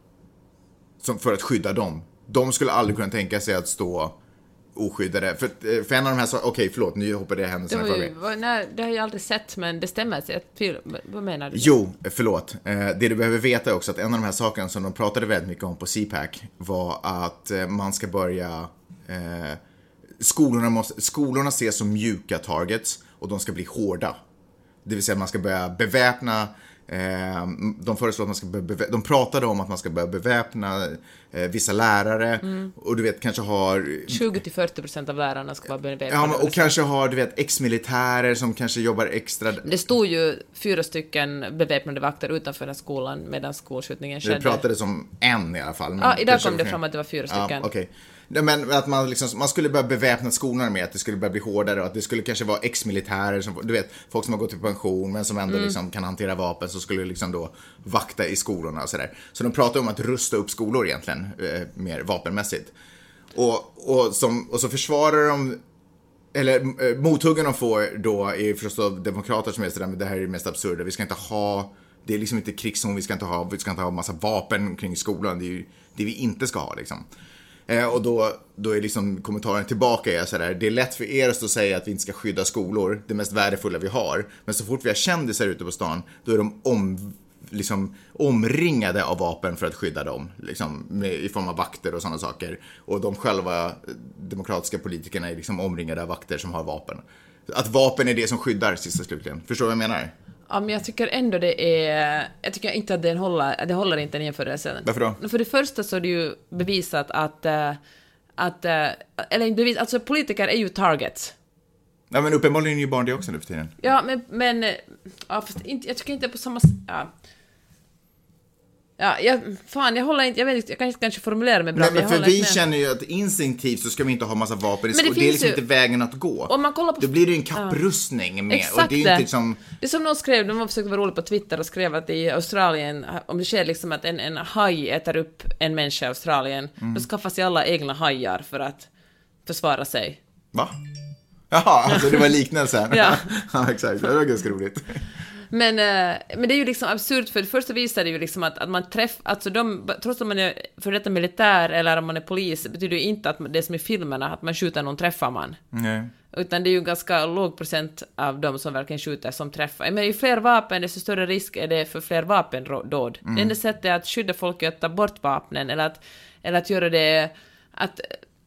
Som, för att skydda dem. De skulle aldrig kunna tänka sig att stå oskyddade. För, eh, för en av de här sa, okej förlåt, nu hoppade jag Det, händelserna för mig. nej, det har jag aldrig sett, men det stämmer. Vad menar du? Jo, förlåt. Eh, Det du behöver veta är också att en av de här sakerna som de pratade väldigt mycket om på CPAC var att eh, man ska börja... Eh, skolorna, måste, skolorna ses som mjuka targets och de ska bli hårda. Det vill säga att man ska börja beväpna de föreslår att man ska börja de pratade om att man ska börja beväpna eh, vissa lärare och du vet kanske har 20-40 procent av lärarna ska vara beväpnade. Ja, och kanske har du vet ex-militärer som kanske jobbar extra. Det stod ju fyra stycken beväpnade vakter utanför den skolan medan skolskjutningen Det skedde. pratades om en i alla fall. Ja, idag kom det fram att det var fyra Ja, stycken. okej. Nej, Men att man, liksom, man skulle börja beväpna skolorna med att det skulle börja bli hårdare och att det skulle kanske vara ex-militärer, som, du vet, folk som har gått i pension men som ändå Mm. liksom kan hantera vapen som skulle liksom då vakta i skolorna och sådär. Så de pratar om att rusta upp skolor egentligen, eh, mer vapenmässigt. Och, och, som, och så försvarar de eller eh, mothuggen de får då är förstås av demokrater som är sådär, men det här är det mest absurda, vi ska inte ha, det är liksom inte krigszon, vi ska inte ha, vi ska inte ha massa vapen kring skolan, det är ju det vi inte ska ha liksom. Eh, och då, då är liksom kommentaren tillbaka är sådär, det är lätt för er att stå och säga att vi inte ska skydda skolor, det mest värdefulla vi har, men så fort vi har kändisar ute på stan, då är de om, liksom, omringade av vapen för att skydda dem, liksom, med, i form av vakter och sådana saker. Och de själva, demokratiska politikerna, är liksom omringade av vakter som har vapen. Att vapen är det som skyddar, sist och slutligen. Förstår du vad jag menar? Ja, men jag tycker ändå det är... Jag tycker inte att den håller, det håller inte den jämförelsen. Varför då? För det första så är det ju bevisat att... eh, att eh, eller bevis, alltså politiker är ju targets. Ja, men uppenbarligen är ju barn det också nu för tiden. Ja, men... men eh, ja, fast inte, jag tycker inte på samma... Ja. Ja, jag, fan, jag håller inte... Jag vet jag kan inte kanske formulera mig bra, Nej, men för vi känner ju att instinktivt så ska vi inte ha massa vapen i Men det skolan. Det är liksom ju- inte vägen att gå. Om man kollar på- Då blir det ju en kapprustning med. Exakt och det är inte liksom... Det är som någon skrev, de försökte vara roligt på Twitter och skrev att i Australien, om det sker liksom att en, en haj äter upp en människa i Australien, Mm. då skaffar sig alla egna hajar för att försvara sig. Va? Jaha, alltså det var liknelsen. Ja. [laughs] ja, exakt. Det var ganska roligt. Men, eh, men det är ju liksom absurt, för först så visar det ju liksom att, att man träffar, alltså de, trots att man är för detta militär eller om man är polis, betyder ju inte att det som i filmerna, att man skjuter någon träffar man. Nej. Utan det är ju ganska låg procent av de som verkligen skjuter som träffar. Men ju fler vapen, desto större risk är det för fler vapendåd. Mm. Det enda sättet att skydda folk är att ta bort vapnen, eller att, eller att göra det... Att,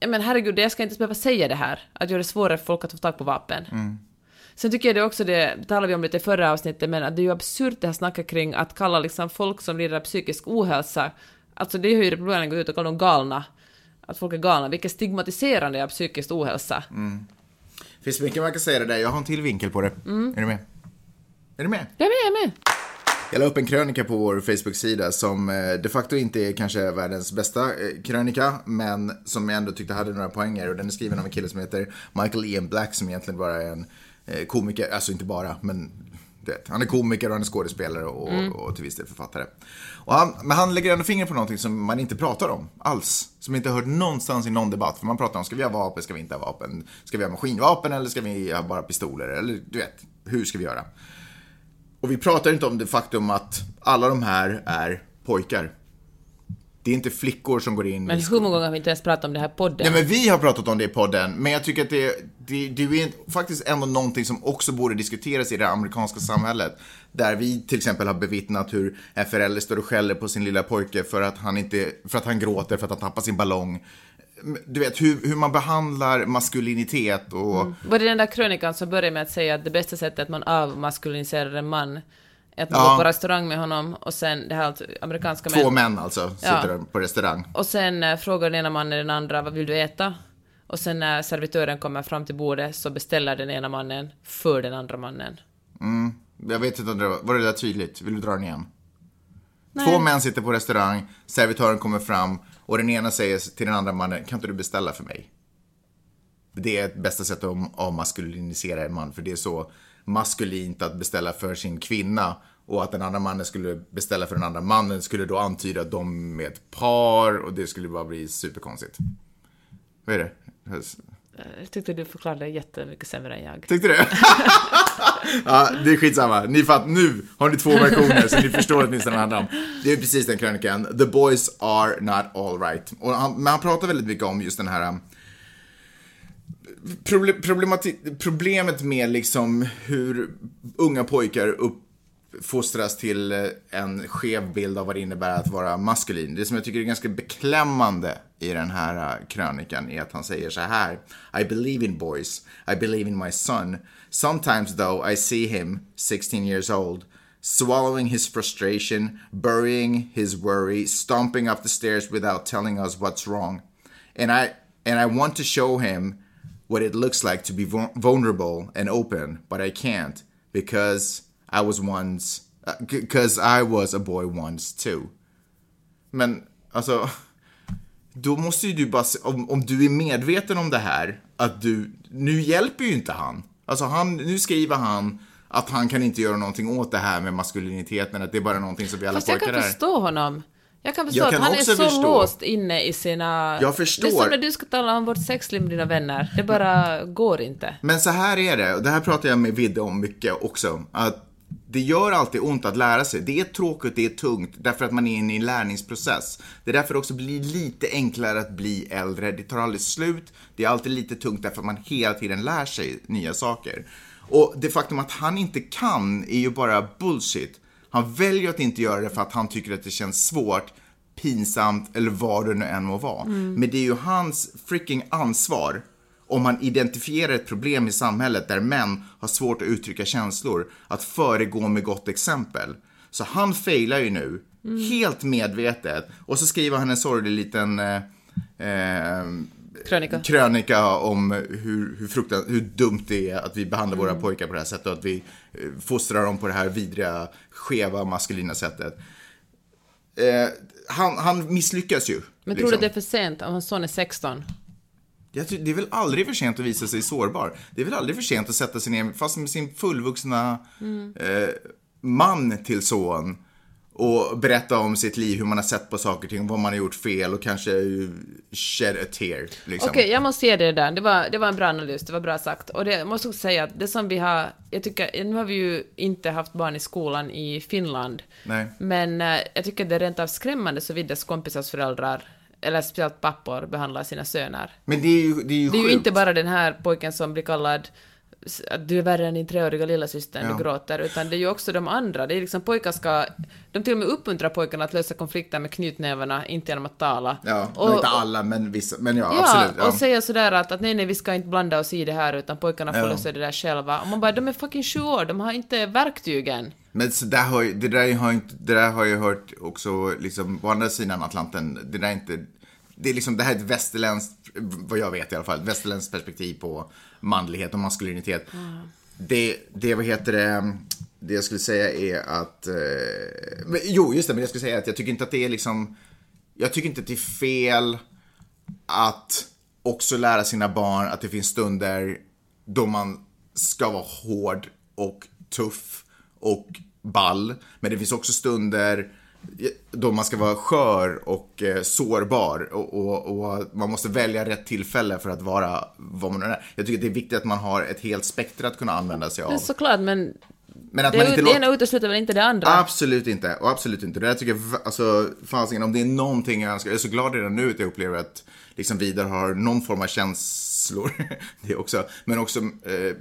men herregud, jag ska inte behöva säga det här. Att göra det svårare för folk att få tag på vapen. Mm. Sen tycker jag det också, det talade vi om lite i förra avsnittet, men att det är ju absurt det här snacket kring att kalla liksom folk som lider av psykisk ohälsa, alltså det är ju Republikanerna går ut och kallar dem galna, att folk är galna, vilket stigmatiserande av psykisk ohälsa. Mm. Finns mycket man kan säga det där. Jag har en till vinkel på det. Är du med? Är du med? Jag är med, jag är med. Jag la upp en krönika på vår Facebook-sida som eh, de facto inte är kanske världens bästa eh, krönika, men som jag ändå tyckte hade några poänger. Och den är skriven av en kille som heter Michael Ian Black som egentligen bara är en komiker, alltså inte bara, men vet, han är komiker och han är skådespelare och, och till viss del författare. Och han, men han lägger ändå fingret på någonting som man inte pratar om alls. Som inte hört någonstans i någon debatt. För man pratar om, ska vi ha vapen, ska vi inte ha vapen? Ska vi ha maskinvapen eller ska vi ha bara pistoler? Eller du vet, hur ska vi göra? Och vi pratar inte om det faktum att alla de här är pojkar. Det är inte flickor som går in Men hur många gånger har vi inte ens pratat om det här podden? Nej men vi har pratat om det i podden, men jag tycker att det, det, det är faktiskt ändå någonting som också borde diskuteras i det amerikanska samhället. Där vi till exempel har bevittnat hur en förälder står och skäller på sin lilla pojke för att han, inte, för att han gråter, för att han tappar sin ballong. Du vet hur, hur man behandlar maskulinitet och... Var det den där krönikan som började med att säga att det bästa sättet att man avmaskuliniserar en man är att man Ja. går på restaurang med honom och sen, det här är alltså amerikanska Två män alltså, sitter Ja. på restaurang. Och sen eh, frågar den ena mannen den andra vad vill du äta? Och sen när servitören kommer fram till bordet så beställer den ena mannen för den andra mannen. Jag vet inte om det var, var det där tydligt? Vill du dra den igen? Två män sitter på restaurang, servitören kommer fram och den ena säger till den andra mannen, kan inte du beställa för mig? Det är ett bästa sättet att avmaskulinisera en man, för det är så maskulint att beställa för sin kvinna och att den andra mannen skulle beställa för den andra mannen skulle då antyda att de är ett par och det skulle bara bli superkonstigt. Vad är det? Eh, Jag tyckte du förklarade jättemycket sämre än jag. Tyckte du? [laughs] ja, det är skitsamma. Ni fatt, nu har ni två versioner så ni förstår åtminstone vad det handlar om. Det är precis den krönikan. The boys are not all right. Och han, men han pratar väldigt mycket om just den här um, problemet med liksom hur unga pojkar fostras till eh, en skev bild av vad det innebär att vara maskulin. Det som jag tycker är ganska beklämmande i den här eh, krönikan är att han säger så här. I believe in boys. I believe in my son. Sometimes though I see him, 16 years old, swallowing his frustration, burying his worry, stomping up the stairs without telling us what's wrong. And I and I want to show him what it looks like to be vulnerable and open, but I can't because i was once because I was a boy once too. Men alltså, då måste ju du bara, om, om du är medveten om det här, att du, nu hjälper ju inte han. Alltså han, nu skriver han att han kan inte göra någonting åt det här med maskuliniteten, att det är bara någonting som vi alla Fast jag pojkar kan är. förstå honom. Jag kan förstå Jag att kan han är så förstå. låst inne i sina... Jag förstår. Det är som när du ska tala om vårt sexliv med dina vänner. Det bara går inte. Men så här är det, och det här pratar jag med Vidde om mycket också. Att det gör alltid ont att lära sig. Det är tråkigt, det är tungt, därför att man är inne i en lärningsprocess. Det är därför det också blir lite enklare att bli äldre. Det tar aldrig slut. Det är alltid lite tungt därför att man hela tiden lär sig nya saker. Och det faktum att han inte kan är ju bara bullshit. Han väljer att inte göra det för att han tycker att det känns svårt, pinsamt eller vad det nu än må vara. Men det är ju hans freaking ansvar om man identifierar ett problem i samhället där män har svårt att uttrycka känslor, att föregå med gott exempel. Så han failar ju nu, helt medvetet. Och så skriver han en sorglig liten eh, eh, Krönika. krönika om hur, hur, fruktan, hur dumt det är att vi behandlar våra pojkar på det här sättet och att vi eh, fostrar dem på det här vidriga, skeva, maskulina sättet. Eh, han, han misslyckas ju. Men tror liksom. du det är för sent om hans son är 16? Det är väl aldrig för sent att visa sig sårbar. Det är väl aldrig för sent att sätta sig ner, fast med sin fullvuxna eh, man till son och berätta om sitt liv, hur man har sett på saker och ting, vad man har gjort fel och kanske shed a tear. Liksom. Okej, jag måste ge det där. Det var, det var en bra analys, det var bra sagt. Och det, jag måste också säga att det som vi har... Jag tycker, nu har vi ju inte haft barn i skolan i Finland. Nej. Men eh, jag tycker det är rent av skrämmande så viddas kompisars föräldrar, eller speciellt pappor, behandlar sina söner. Men det är ju, det är ju Det är ju inte bara den här pojken som blir kallad att du är värre än din treåriga lillasyster Ja. du gråter, utan det är ju också de andra. Det är liksom pojkar ska... De till och med uppmuntrar pojkarna att lösa konflikter med knytnävarna, inte genom att tala. Ja, Och- inte alla, men vissa. Men ja, Ja, absolut. Ja. och säga sådär att, att nej, nej, vi ska inte blanda oss i det här, utan pojkarna får Ja. lösa det där själva. Och man bara, de är fucking sju år, de har inte verktygen. Men så där har, ju- det, där har inte, det där har jag hört också, liksom, på andra sidan Atlanten. Det där är inte... Det är liksom, det här är ett västerländskt, vad jag vet i alla fall, västerländskt perspektiv på manlighet och maskulinitet. Det, det, vad heter det, det jag skulle säga är att, eh, jo just det, men jag skulle säga att jag tycker inte att det är liksom, jag tycker inte att det är fel att också lära sina barn att det finns stunder då man ska vara hård och tuff och ball. Men det finns också stunder då man ska vara skör och eh, sårbar och, och, och man måste välja rätt tillfälle för att vara vad man är. Jag tycker att det är viktigt att man har ett helt spektra att kunna använda sig av. Men såklart, men Men att det, man inte det låter... ena utesluter väl inte det andra? Absolut inte, och absolut inte. Det där tycker jag, alltså, fasiken, om det är någonting jag önskar, jag är så glad redan nu att jag upplever att liksom Vidar har någon form av känslor, [laughs] det också, men också eh,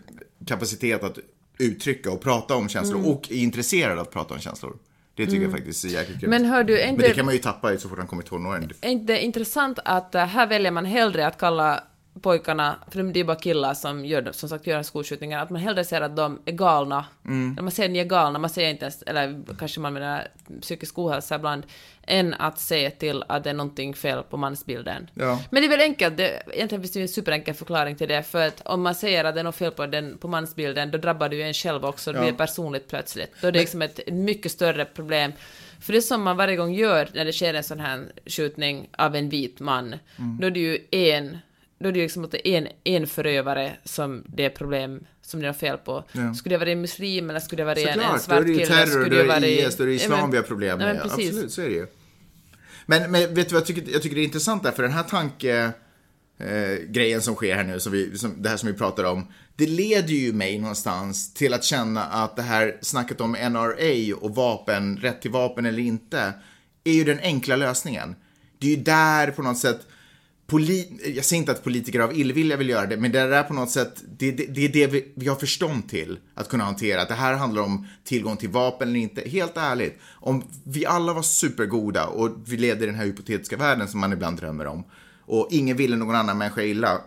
kapacitet att uttrycka och prata om känslor Mm. och är intresserad av att prata om känslor. Det tycker jag faktiskt är jäkligt grymt. Men hör du, är Men inte, det kan man ju tappa så fort han kommer i tonåren. är inte intressant att eh, här väljer man hellre att kalla pojkarna, för det är bara killar som gör, som sagt gör skolskjutningar, att man hellre säger att de är galna. Mm. När man säger att ni är galna, man säger inte ens, eller kanske man menar psykisk ohälsa ibland, än att se till att det är någonting fel på mansbilden. Ja. Men det är väl enkelt, det, egentligen finns det ju en superenkel förklaring till det, för att om man säger att det är något fel på, den, på mansbilden, då drabbar det ju en själv också, det Ja. blir personligt plötsligt. Då är det liksom ett mycket större problem. För det som man varje gång gör när det sker en sån här skjutning av en vit man, Mm. då är det ju en då är det ju liksom att det är en, en förövare som det är problem som det är fel på. Ja. Skulle det vara en muslim eller skulle det vara en, en Såklart, då svart är det ju kille? terror, då är det IS, då är det islam men- vi har problem Nej, med. precis. Absolut, så är det ju. Men, men vet du vad jag tycker, jag tycker det är intressant där, för den här tanke... Eh, grejen som sker här nu, som vi, som, det här som vi pratar om, det leder ju mig någonstans till att känna att det här snacket om NRA och vapen, rätt till vapen eller inte, är ju den enkla lösningen. Det är ju där på något sätt, jag säger inte att politiker av illvilja vill göra det, men det är på något sätt, det, det, det är det vi, vi har förstånd till att kunna hantera. Att det här handlar om tillgång till vapen eller inte. Helt ärligt, om vi alla var supergoda och vi levde i den här hypotetiska världen som man ibland drömmer om och ingen ville någon annan människa illa.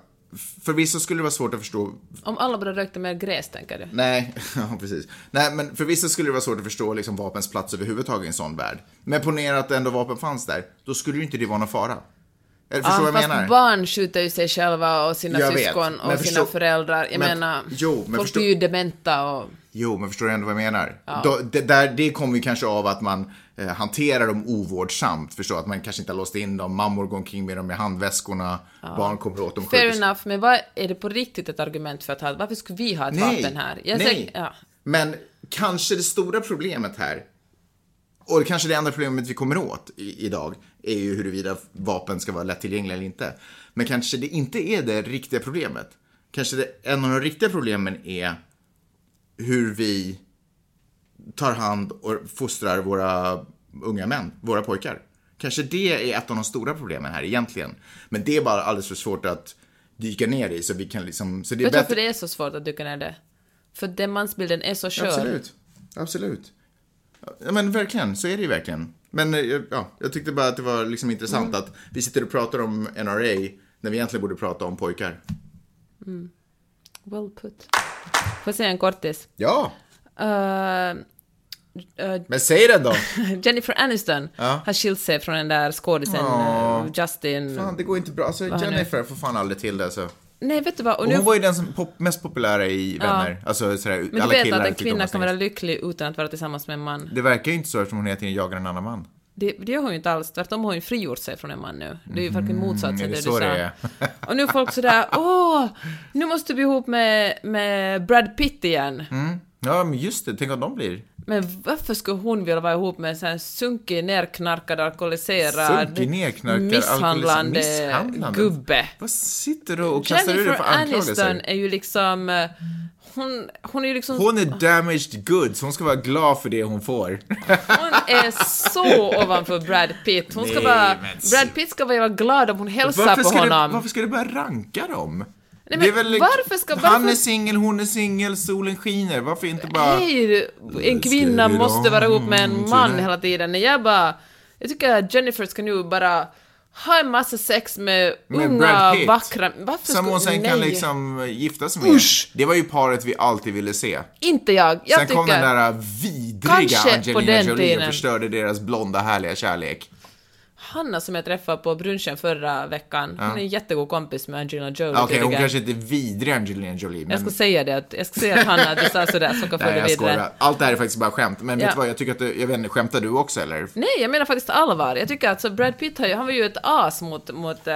Förvisso skulle det vara svårt att förstå Om alla bara rökte mer gräs, tänker du? Nej, [laughs] ja, precis. Nej, men för vissa skulle det vara svårt att förstå liksom, vapens plats överhuvudtaget i en sån värld. Men ponera att ändå vapen fanns där, då skulle ju inte det vara någon fara. Eller, förstår du vad jag menar? barn skjuter ju sig själva och sina Jag vet, syskon men och sina förstå- föräldrar. Jag men- menar, jo, men folk förstå- blir ju dementa och... Jo, men förstår du ändå vad jag menar? Då, det, där, det kommer ju kanske av att man eh, hanterar dem ovårdsamt. Förstå att man kanske inte har låst in dem, mammor går omkring med dem i handväskorna, barn kommer åt dem. Fair skjuter- enough, men vad är det på riktigt ett argument för att ha... Varför skulle vi ha ett vapen här? Jag nej. säger- ja. Men kanske det stora problemet här, och kanske det enda problemet vi kommer åt i, idag, är ju huruvida vapen ska vara lättillgängliga eller inte. Men kanske det inte är det riktiga problemet. Kanske det, en av de riktiga problemen är hur vi tar hand och fostrar våra unga män, våra pojkar. Kanske det är ett av de stora problemen här egentligen. Men det är bara alldeles för svårt att dyka ner i så vi kan liksom... Så det är Vet du bättre... det är så svårt att dyka ner det? För den mansbilden är så skör. Absolut. Absolut. Ja, men verkligen, så är det ju verkligen. Men eh, ja, jag tyckte bara att det var liksom intressant Mm. att vi sitter och pratar om NRA när vi egentligen borde prata om pojkar. Well put. Får jag säga en kortis? Ja, Uh, uh, men säg den då! [laughs] Jennifer Aniston Ja. har skilt sig från den där skådisen uh, Justin... Fan, det går inte bra. Alltså? Jennifer får fan aldrig till det. Alltså. Nej, vet du vad? Och Och nu... hon var ju den som pop, mest populära i Vänner. Alltså, sådär, Men du alla vet att en kvinna kan vara lycklig utan att vara tillsammans med en man. Det verkar ju inte så eftersom hon heter Jagar en annan man. Det, det gör hon ju inte alls, tvärtom har hon ju frigjort sig från en man nu. Det är ju verkligen motsatsen är det det du det sa. Och nu är folk sådär, [laughs] åh, nu måste du bli ihop med, med Brad Pitt igen. Ja, men just det. Tänk om de blir... Men varför skulle hon vilja vara ihop med en sån här sunkig, nerknarkad, alkoholiserad, Sunkig, nerknarkad, misshandlande, misshandlande? gubbe? Vad sitter du och kastar ur dig Jennifer för anklagelser? Aniston är ju liksom... eh, Hon, hon är ju liksom... Hon är damaged goods, hon ska vara glad för det hon får. Hon är så ovanför Brad Pitt. Hon ska Nej, vara... men Brad Pitt ska vara glad om hon hälsar Varför på ska, du, honom. varför ska du börja ranka dem? Men Det är väl- varför ska- Han varför- är singel, hon är singel, solen skiner. Varför inte bara... Hej, en kvinna måste vara ihop med en då? man hela tiden. Nej, Jag bara... Jag tycker att Jennifer ska nu bara ha en massa sex med, Med unga, vackra... Varför Som hon sen kan nej. liksom gifta sig med. Usch. Det var ju paret vi alltid ville se. Inte jag. Jag sen tycker... kom den där vidriga Kanske Angelina Jolie och förstörde deras blonda härliga kärlek. Hanna som jag träffade på brunchen förra veckan, hon är en jättegod kompis med Angelina Jolie. Okej, hon tydligen. kanske inte är vidrig Angelina Jolie, men... Jag ska säga det, att, jag ska säga att Hanna, att du sa sådär, så kan följa vidare. Allt det här är faktiskt bara skämt. Men vet Ja. du vad, jag tycker att du, jag vet inte, skämtar du också eller? Nej, jag menar faktiskt allvar. Jag tycker att så Brad Pitt har ju, han var ju ett as mot, mot, äh,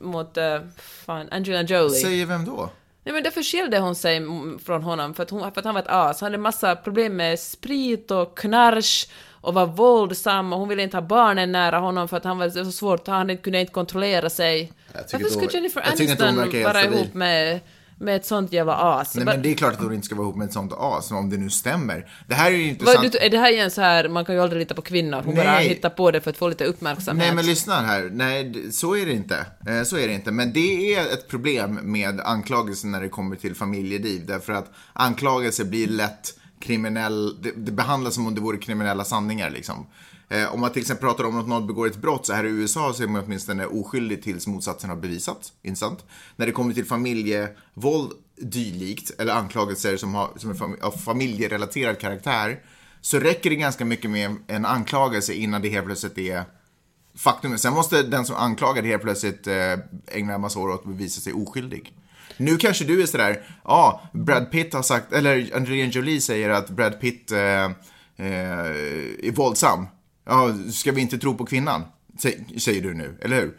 mot äh, fan, Angelina Jolie. Säger vem då? Nej men därför skilde hon sig från honom, för att, hon, för att han var ett as. Han hade massa problem med sprit och knarsch och var våldsam och hon ville inte ha barnen nära honom för att han var så svårt, han kunde inte kontrollera sig. Varför skulle Jennifer Aniston vara ihop med, med ett sånt jävla as? Nej, Bara- men det är klart att hon inte ska vara ihop med ett sånt as, om det nu stämmer. Det här är ju Vad, intressant. du, är det här igen så här, man kan ju aldrig lita på kvinnor, hon bara Nej. hittar på det för att få lite uppmärksamhet. Nej men lyssna här, nej så är det inte. Eh, Så är det inte. Men det är ett problem med anklagelser när det kommer till familjeliv. Därför att anklagelser blir lätt kriminell, det, det behandlas som om det vore kriminella sanningar liksom. Eh, om man till exempel pratar om att någon begår ett brott, så här i USA så är man åtminstone oskyldig tills motsatsen har bevisats. Inte sant? När det kommer till familjevåld dylikt, eller anklagelser som, har, som är fam- av familjerelaterad karaktär, så räcker det ganska mycket med en anklagelse innan det helt plötsligt är faktum. Sen måste den som anklagar helt plötsligt eh, ägna en massa år åt att bevisa sig oskyldig. Nu kanske du är sådär, ja, Brad Pitt har sagt, eller Angelina Jolie säger att Brad Pitt eh, eh, är våldsam. Ja, ska vi inte tro på kvinnan? Säger du nu, eller hur?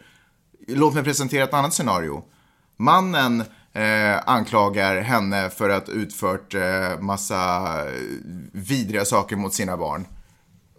Låt mig presentera ett annat scenario. Mannen eh, anklagar henne för att utfört eh, massa eh, vidriga saker mot sina barn.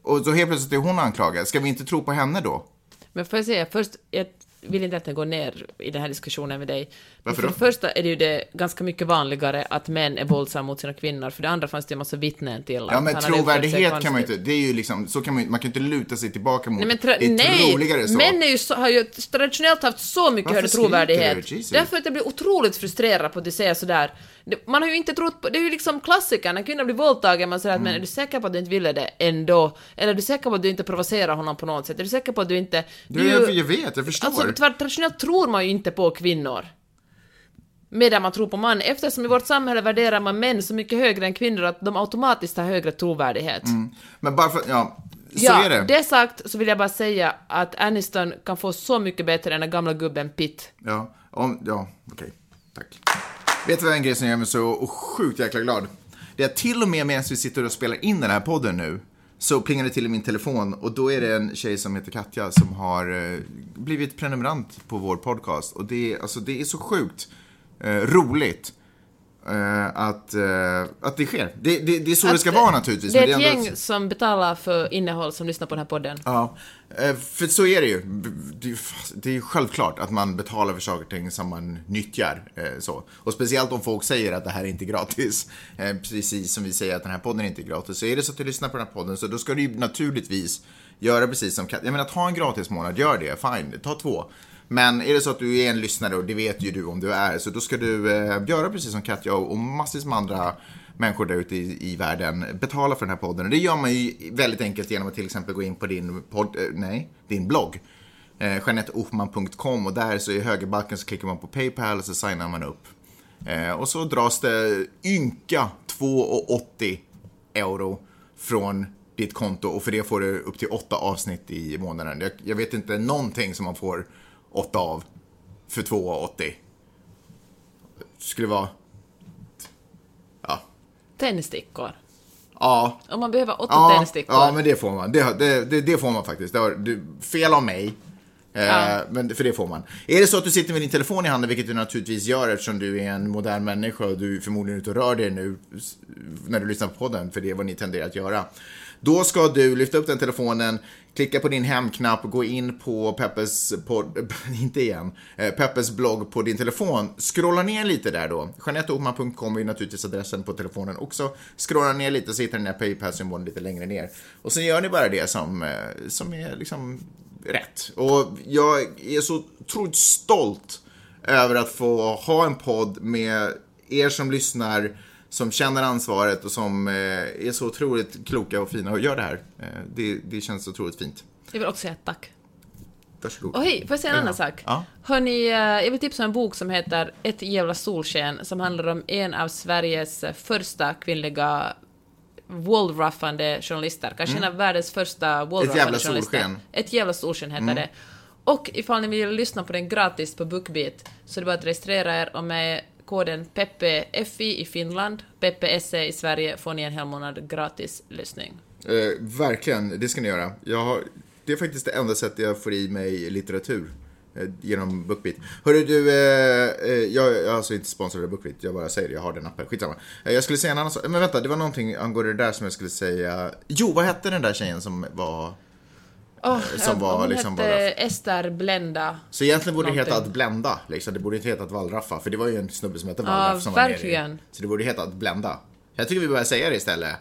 Och så helt plötsligt är hon anklagad. Ska vi inte tro på henne då? Men får jag säga först, jag vill inte att den går ner i den här diskussionen med dig. Men Varför för då? det första är det ju det ganska mycket vanligare att män är våldsamma mot sina kvinnor, för det andra fanns det en massa vittnen till. Ja, men trovärdighet kan man ju inte, det är ju liksom, så kan man, man kan inte luta sig tillbaka mot. Nej, men tra- det är nej, så. män är ju så, har ju traditionellt haft så mycket högre trovärdighet. du? Därför att jag blir otroligt frustrerad på att du säger sådär. Man har ju inte trott på, det är ju liksom klassikern, när kvinnan blir våldtagen, man säger att men Mm. är du säker på att du inte ville det ändå? Eller är du säker på att du inte provocerar honom på något sätt? Är du säker på att du inte... Du, jag, jag vet, jag förstår. Alltså, tra- traditionellt tror man ju inte på kvinnor. Medan man tror på män, eftersom i vårt samhälle värderar man män så mycket högre än kvinnor att de automatiskt har högre trovärdighet. Men bara för, ja, så ja, är det. det sagt så vill jag bara säga att Aniston kan få så mycket bättre än den gamla gubben Pitt. Ja, om, ja, okej. Tack. Vet du vad en grej som gör mig så sjukt jäkla glad? Det är till och med medan vi sitter och spelar in den här podden nu så plingar det till i min telefon och då är det en tjej som heter Katja som har eh, blivit prenumerant på vår podcast och det, alltså, det är så sjukt roligt eh, att, eh, att det sker. Det, det, det är så det ska Att, vara naturligtvis. Det är ett ändå- gäng som betalar för innehåll som lyssnar på den här podden. Ja, eh, för så är det ju. Det är ju det är självklart att man betalar för saker och ting som man nyttjar. eh, Så. Och speciellt om folk säger att det här är inte gratis. [laughs] Eh, Precis som vi säger att den här podden inte är gratis. Så är det så att du lyssnar på den här podden så då ska du ju naturligtvis göra precis som Kat- Jag menar, ta en gratis månad, gör det, fine, ta två. Men är det så att du är en lyssnare, och det vet ju du om du är, så då ska du eh, göra precis som Katja och, massvis med andra människor där ute i, i världen betala för den här podden. Och det gör man ju väldigt enkelt genom att till exempel gå in på din, podd, eh, nej, din blogg. Eh, JeanetteOhman.com och där så i högerbalken så klickar man på Paypal och så signar man upp. Eh, och så dras det ynka 2,80 euro från ditt konto och för det får du upp till åtta avsnitt i månaden. Jag, jag vet inte någonting som man får åtta av för 2,80. Skulle vara... Ja. Tändstickor. Ja, Om man behöver åtta Ja, tändstickor. ja men det får man. Det, det, det, får man faktiskt. Det var, det, fel av mig. Eh, men, för det får man. Är det så att du sitter med din telefon i handen, vilket du naturligtvis gör eftersom du är en modern människa och du är förmodligen ute och rör dig nu när du lyssnar på podden, för det är vad ni tenderar att göra. Då ska du lyfta upp den telefonen, klicka på din hemknapp, gå in på Peppes podd, [laughs] inte igen, eh, Peppes blogg på din telefon. Scrolla ner lite där då. Jeanetteohman.com är naturligtvis adressen på telefonen också. Scrolla ner lite så hittar ni den här Paypal-symbolen lite längre ner. Och sen gör ni bara det som, eh, som är liksom rätt. Och jag är så otroligt stolt över att få ha en podd med er som lyssnar, som känner ansvaret och som eh, är så otroligt kloka och fina och gör det här. Eh, det, det känns otroligt fint. Jag vill också säga tack. Varsågod. Och hej, får jag säga en Ja. annan sak? Ja. Hörni, eh, jag vill tipsa om en bok som heter Ett jävla solsken, som handlar om en av Sveriges första kvinnliga wallruffande journalister. Kanske en av världens första wallruffande Mm. jävla journalister. solsken. Ett jävla solsken heter Mm. det. Och ifall ni vill lyssna på den gratis på Bookbeat så är det bara att registrera er och med koden Peppefi i Finland, PEPPSE i Sverige får ni en hel månad gratis lyssning. Eh, verkligen, det ska ni göra. Jag har, det är faktiskt det enda sättet jag får i mig litteratur. eh, Genom Bookbeat. Hörru du, eh, eh, jag jag är alltså inte sponsrad av Bookbeat, jag bara säger det, jag har den appen. Skitsamma. Eh, jag skulle säga en annan sak, men vänta, det var någonting angående det där som jag skulle säga. Jo, vad hette den där tjejen som var... Oh, som var hon liksom hette bara- Ester Blenda. Så egentligen borde det heta Någonting. att blända, liksom. Det borde inte heta att wallraffa, för det var ju en snubbe som hette Ja, Wallraff som var med i- verkligen. Så det borde heta att blända. Jag tycker vi börjar säga det istället.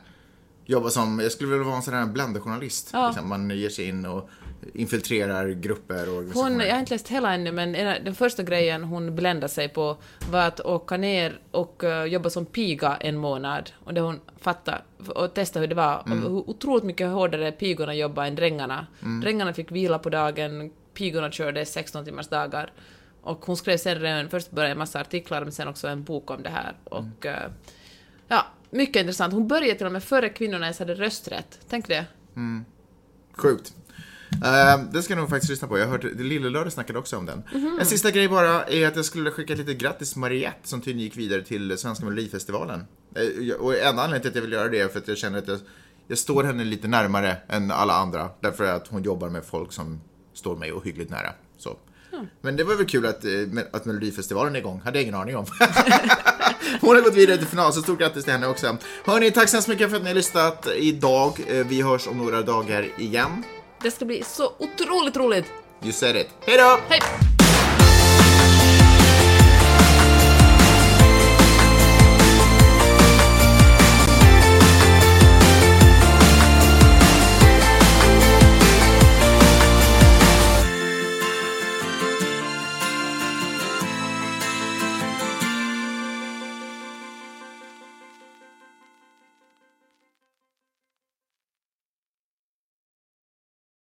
Jobba som, jag skulle vilja vara en sån här bländerjournalist. Ja. Liksom. Man ger sig in och infiltrerar grupper och Hon, jag har inte läst hela ännu, men en- den första grejen hon bländade sig på var att åka ner och eh, jobba som piga en månad. Och det hon fattade och testade hur det var. Mm. Hur otroligt mycket hårdare pigorna jobbade än drängarna. Mm. Drängarna fick vila på dagen, pigorna körde 16 timmars dagar. Och hon skrev sen redan, först började en massa artiklar, men sen också en bok om det här. Och eh, ja, mycket intressant. Hon började till och med före kvinnorna ens hade rösträtt. Tänk det. Sjukt. Uh, det ska jag nog faktiskt lyssna på. Jag har hört, Lillelördag snackade också om den. Mhm. En sista grej bara är att jag skulle skicka ett litet grattis Mariette som tydligen gick vidare till Svenska Melodifestivalen. Jag- och en anledning till att jag vill göra det är för att jag känner att jag, jag står henne lite närmare än alla andra. Därför att hon jobbar med folk som står mig ohyggligt nära. Så. Men det var väl kul att, eh, att Melodifestivalen är igång. Hade jag ingen aning om. [laughs] Hon har gått vidare till final, så stort grattis till henne också. Hörni, tack så hemskt mycket för att ni har lyssnat idag. Eh, Vi hörs om några dagar igen. Det ska bli så otroligt roligt. You said it. Hej då! Hej!